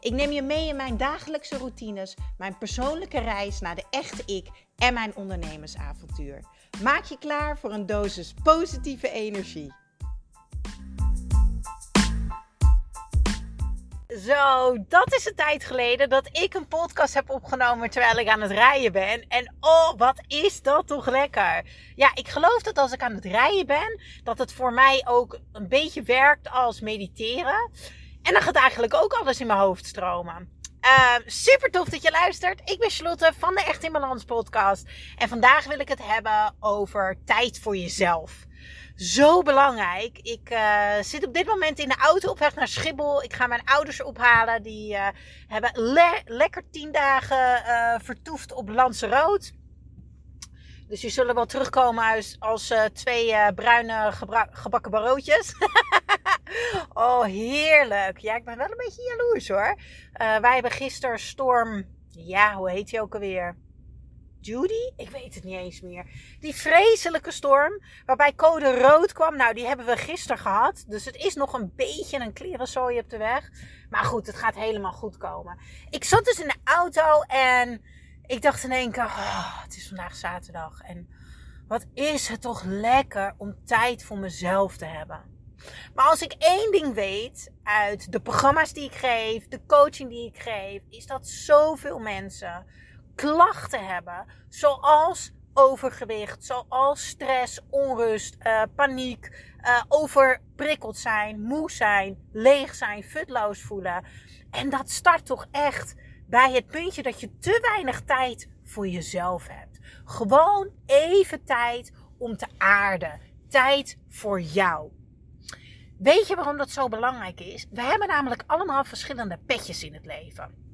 Ik neem je mee in mijn dagelijkse routines, mijn persoonlijke reis naar de echte ik en mijn ondernemersavontuur. Maak je klaar voor een dosis positieve energie. Zo, dat is een tijd geleden dat ik een podcast heb opgenomen terwijl ik aan het rijden ben. En oh, wat is dat toch lekker. Ja, ik geloof dat als ik aan het rijden ben, dat het voor mij ook een beetje werkt als mediteren. En dan gaat eigenlijk ook alles in mijn hoofd stromen. Uh, super tof dat je luistert. Ik ben Charlotte van de Echt in Balans podcast. En vandaag wil ik het hebben over tijd voor jezelf. Zo belangrijk. Ik uh, zit op dit moment in de auto op weg naar Schiphol. Ik ga mijn ouders ophalen. Die uh, hebben le lekker tien dagen uh, vertoefd op Lanzarote. Dus die zullen wel terugkomen als, als twee bruine gebakken barootjes. oh, heerlijk. Ja, ik ben wel een beetje jaloers hoor. Uh, wij hebben gisteren storm. Ja, hoe heet die ook alweer? Judy? Ik weet het niet eens meer. Die vreselijke storm waarbij code rood kwam. Nou, die hebben we gisteren gehad. Dus het is nog een beetje een klerenzooi op de weg. Maar goed, het gaat helemaal goed komen. Ik zat dus in de auto en ik dacht in één keer... Oh, het is vandaag zaterdag. En wat is het toch lekker om tijd voor mezelf te hebben. Maar als ik één ding weet uit de programma's die ik geef, de coaching die ik geef, is dat zoveel mensen klachten hebben, zoals overgewicht, zoals stress, onrust, uh, paniek, uh, overprikkeld zijn, moe zijn, leeg zijn, futloos voelen. En dat start toch echt bij het puntje dat je te weinig tijd voor jezelf hebt. Gewoon even tijd om te aarden. Tijd voor jou. Weet je waarom dat zo belangrijk is? We hebben namelijk allemaal verschillende petjes in het leven.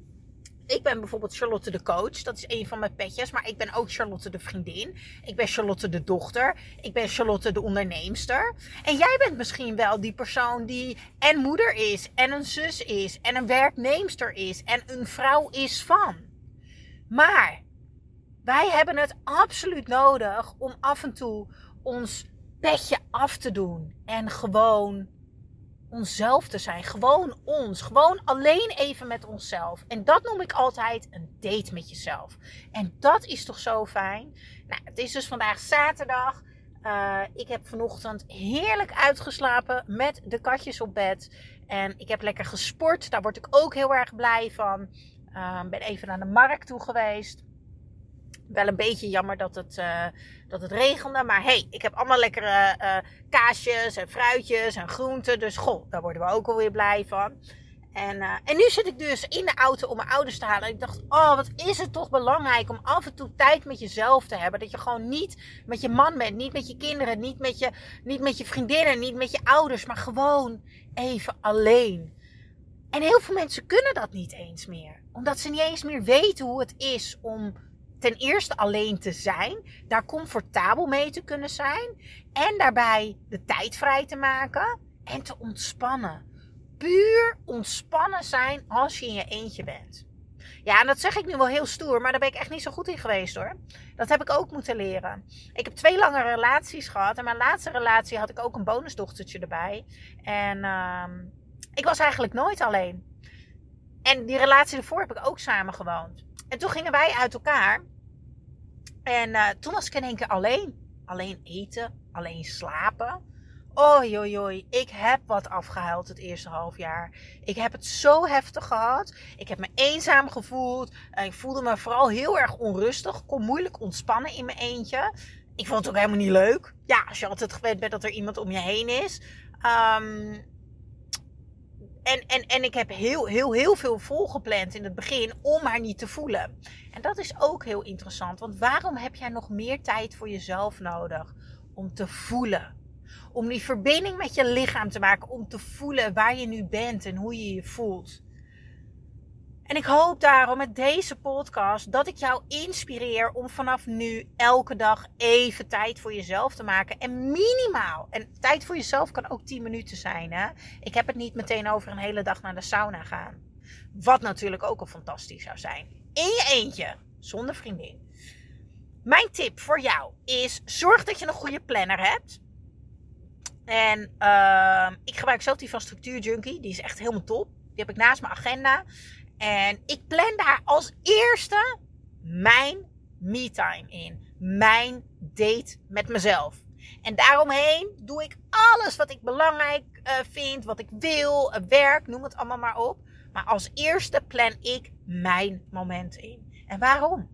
Ik ben bijvoorbeeld Charlotte de coach, dat is een van mijn petjes, maar ik ben ook Charlotte de vriendin. Ik ben Charlotte de dochter. Ik ben Charlotte de onderneemster. En jij bent misschien wel die persoon die en moeder is, en een zus is, en een werkneemster is, en een vrouw is van. Maar wij hebben het absoluut nodig om af en toe ons petje af te doen en gewoon onszelf te zijn. Gewoon ons. Gewoon alleen even met onszelf. En dat noem ik altijd een date met jezelf. En dat is toch zo fijn. Nou, het is dus vandaag zaterdag. Uh, ik heb vanochtend heerlijk uitgeslapen met de katjes op bed. En ik heb lekker gesport. Daar word ik ook heel erg blij van. Uh, ben even naar de markt toe geweest. Wel een beetje jammer dat het, uh, dat het regende. Maar hey, ik heb allemaal lekkere uh, kaasjes en fruitjes en groenten. Dus goh, daar worden we ook alweer blij van. En, uh, en nu zit ik dus in de auto om mijn ouders te halen. En ik dacht, oh, wat is het toch belangrijk om af en toe tijd met jezelf te hebben. Dat je gewoon niet met je man bent, niet met je kinderen, niet met je, niet met je vriendinnen, niet met je ouders. Maar gewoon even alleen. En heel veel mensen kunnen dat niet eens meer. Omdat ze niet eens meer weten hoe het is om ten eerste alleen te zijn, daar comfortabel mee te kunnen zijn en daarbij de tijd vrij te maken en te ontspannen. Puur ontspannen zijn als je in je eentje bent. Ja, en dat zeg ik nu wel heel stoer, maar daar ben ik echt niet zo goed in geweest hoor. Dat heb ik ook moeten leren. Ik heb twee lange relaties gehad en mijn laatste relatie had ik ook een bonusdochtertje erbij. En uh, ik was eigenlijk nooit alleen. En die relatie ervoor heb ik ook samen gewoond. En toen gingen wij uit elkaar. En uh, toen was ik in één keer alleen. Alleen eten, alleen slapen. Oi, oi, oi. Ik heb wat afgehuild het eerste half jaar. Ik heb het zo heftig gehad. Ik heb me eenzaam gevoeld. Ik voelde me vooral heel erg onrustig. Kon moeilijk ontspannen in mijn eentje. Ik vond het ook helemaal niet leuk. Ja, als je altijd gewend bent dat er iemand om je heen is. Um, en, en, en ik heb heel, heel, heel veel volgepland in het begin om haar niet te voelen. En dat is ook heel interessant. Want waarom heb jij nog meer tijd voor jezelf nodig? Om te voelen. Om die verbinding met je lichaam te maken. Om te voelen waar je nu bent en hoe je je voelt. En ik hoop daarom met deze podcast dat ik jou inspireer om vanaf nu elke dag even tijd voor jezelf te maken. En minimaal. En tijd voor jezelf kan ook 10 minuten zijn. Hè? Ik heb het niet meteen over een hele dag naar de sauna gaan. Wat natuurlijk ook al fantastisch zou zijn. In je eentje, zonder vriendin. Mijn tip voor jou is: zorg dat je een goede planner hebt. En uh, ik gebruik zelf die van Structuur Junkie. Die is echt helemaal top. Die heb ik naast mijn agenda. En ik plan daar als eerste mijn me-time in. Mijn date met mezelf. En daaromheen doe ik alles wat ik belangrijk uh, vind, wat ik wil, uh, werk, noem het allemaal maar op. Maar als eerste plan ik mijn moment in. En waarom?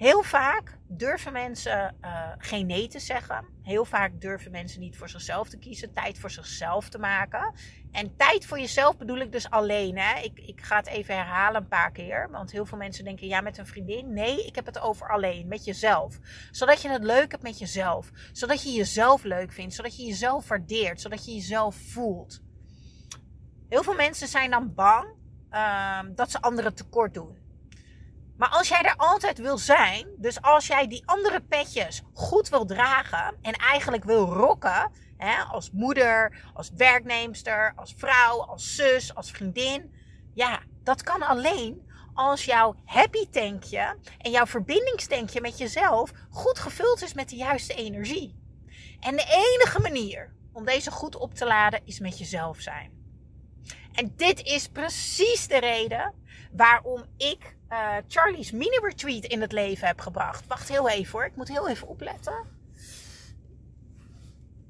Heel vaak durven mensen uh, geen nee te zeggen. Heel vaak durven mensen niet voor zichzelf te kiezen, tijd voor zichzelf te maken. En tijd voor jezelf bedoel ik dus alleen. Hè? Ik, ik ga het even herhalen een paar keer. Want heel veel mensen denken, ja, met een vriendin. Nee, ik heb het over alleen, met jezelf. Zodat je het leuk hebt met jezelf. Zodat je jezelf leuk vindt. Zodat je jezelf waardeert. Zodat je jezelf voelt. Heel veel mensen zijn dan bang uh, dat ze anderen tekort doen. Maar als jij er altijd wil zijn, dus als jij die andere petjes goed wil dragen en eigenlijk wil rocken, hè, als moeder, als werknemster, als vrouw, als zus, als vriendin, ja, dat kan alleen als jouw happy tankje en jouw verbindingstankje met jezelf goed gevuld is met de juiste energie. En de enige manier om deze goed op te laden is met jezelf zijn. En dit is precies de reden waarom ik uh, Charlie's mini retreat in het leven heb gebracht. Wacht heel even hoor, ik moet heel even opletten.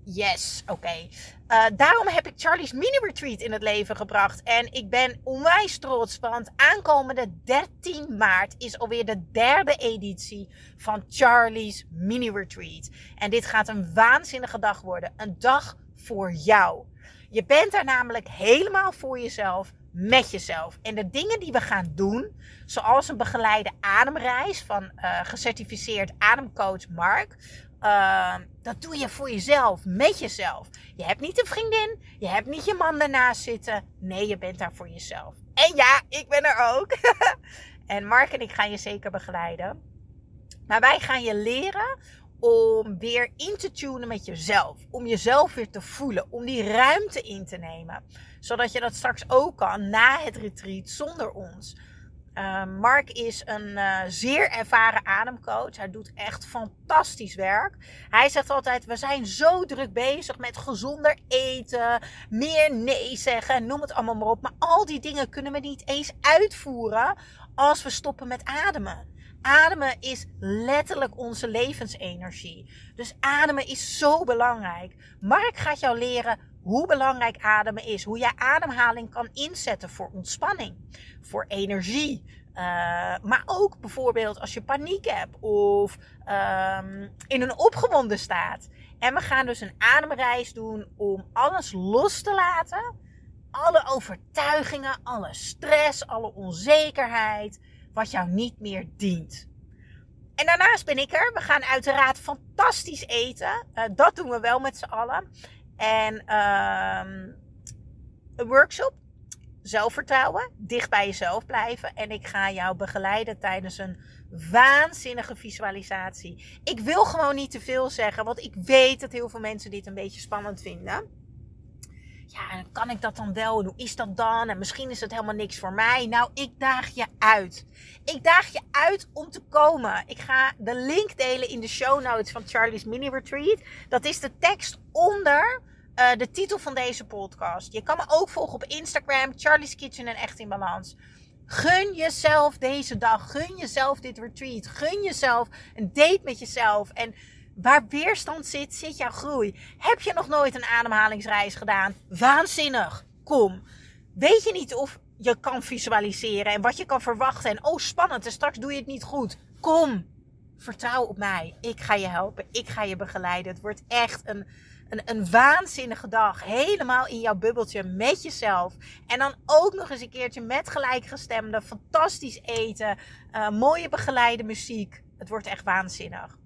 Yes, oké. Uh, daarom heb ik Charlie's mini retreat in het leven gebracht. En ik ben onwijs trots, want aankomende 13 maart is alweer de derde editie van Charlie's mini retreat. En dit gaat een waanzinnige dag worden. Een dag voor jou. Je bent daar namelijk helemaal voor jezelf met jezelf. En de dingen die we gaan doen, zoals een begeleide ademreis van uh, gecertificeerd ademcoach Mark. Uh, dat doe je voor jezelf, met jezelf. Je hebt niet een vriendin, je hebt niet je man daarnaast zitten. Nee, je bent daar voor jezelf. En ja, ik ben er ook. en Mark en ik gaan je zeker begeleiden. Maar wij gaan je leren om weer in te tunen met jezelf. Om jezelf weer te voelen. Om die ruimte in te nemen. Zodat je dat straks ook kan na het retreat zonder ons. Uh, Mark is een uh, zeer ervaren ademcoach. Hij doet echt fantastisch werk. Hij zegt altijd: We zijn zo druk bezig met gezonder eten, meer nee zeggen, noem het allemaal maar op. Maar al die dingen kunnen we niet eens uitvoeren als we stoppen met ademen. Ademen is letterlijk onze levensenergie. Dus ademen is zo belangrijk. Mark gaat jou leren hoe belangrijk ademen is. Hoe je ademhaling kan inzetten voor ontspanning, voor energie. Uh, maar ook bijvoorbeeld als je paniek hebt of um, in een opgewonden staat. En we gaan dus een ademreis doen om alles los te laten. Alle overtuigingen, alle stress, alle onzekerheid wat jou niet meer dient. En daarnaast ben ik er. We gaan uiteraard fantastisch eten. Uh, dat doen we wel met z'n allen. En uh, een workshop. Zelfvertrouwen. Dicht bij jezelf blijven. En ik ga jou begeleiden tijdens een waanzinnige visualisatie. Ik wil gewoon niet te veel zeggen. Want ik weet dat heel veel mensen dit een beetje spannend vinden ja, kan ik dat dan wel? Hoe is dat dan? En misschien is het helemaal niks voor mij. Nou, ik daag je uit. Ik daag je uit om te komen. Ik ga de link delen in de show notes van Charlie's Mini Retreat. Dat is de tekst onder uh, de titel van deze podcast. Je kan me ook volgen op Instagram, Charlie's Kitchen en Echt in Balans. Gun jezelf deze dag. Gun jezelf dit retreat. Gun jezelf een date met jezelf. En Waar weerstand zit, zit jouw groei. Heb je nog nooit een ademhalingsreis gedaan? Waanzinnig. Kom. Weet je niet of je kan visualiseren en wat je kan verwachten? En oh, spannend en straks doe je het niet goed. Kom. Vertrouw op mij. Ik ga je helpen. Ik ga je begeleiden. Het wordt echt een, een, een waanzinnige dag. Helemaal in jouw bubbeltje met jezelf. En dan ook nog eens een keertje met gelijkgestemde. Fantastisch eten. Uh, mooie begeleide muziek. Het wordt echt waanzinnig.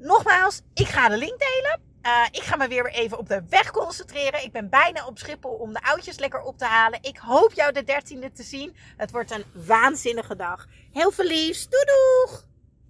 Nogmaals, ik ga de link delen. Uh, ik ga me weer even op de weg concentreren. Ik ben bijna op Schiphol om de oudjes lekker op te halen. Ik hoop jou de 13e te zien. Het wordt een waanzinnige dag. Heel veel liefs. Doei doeg!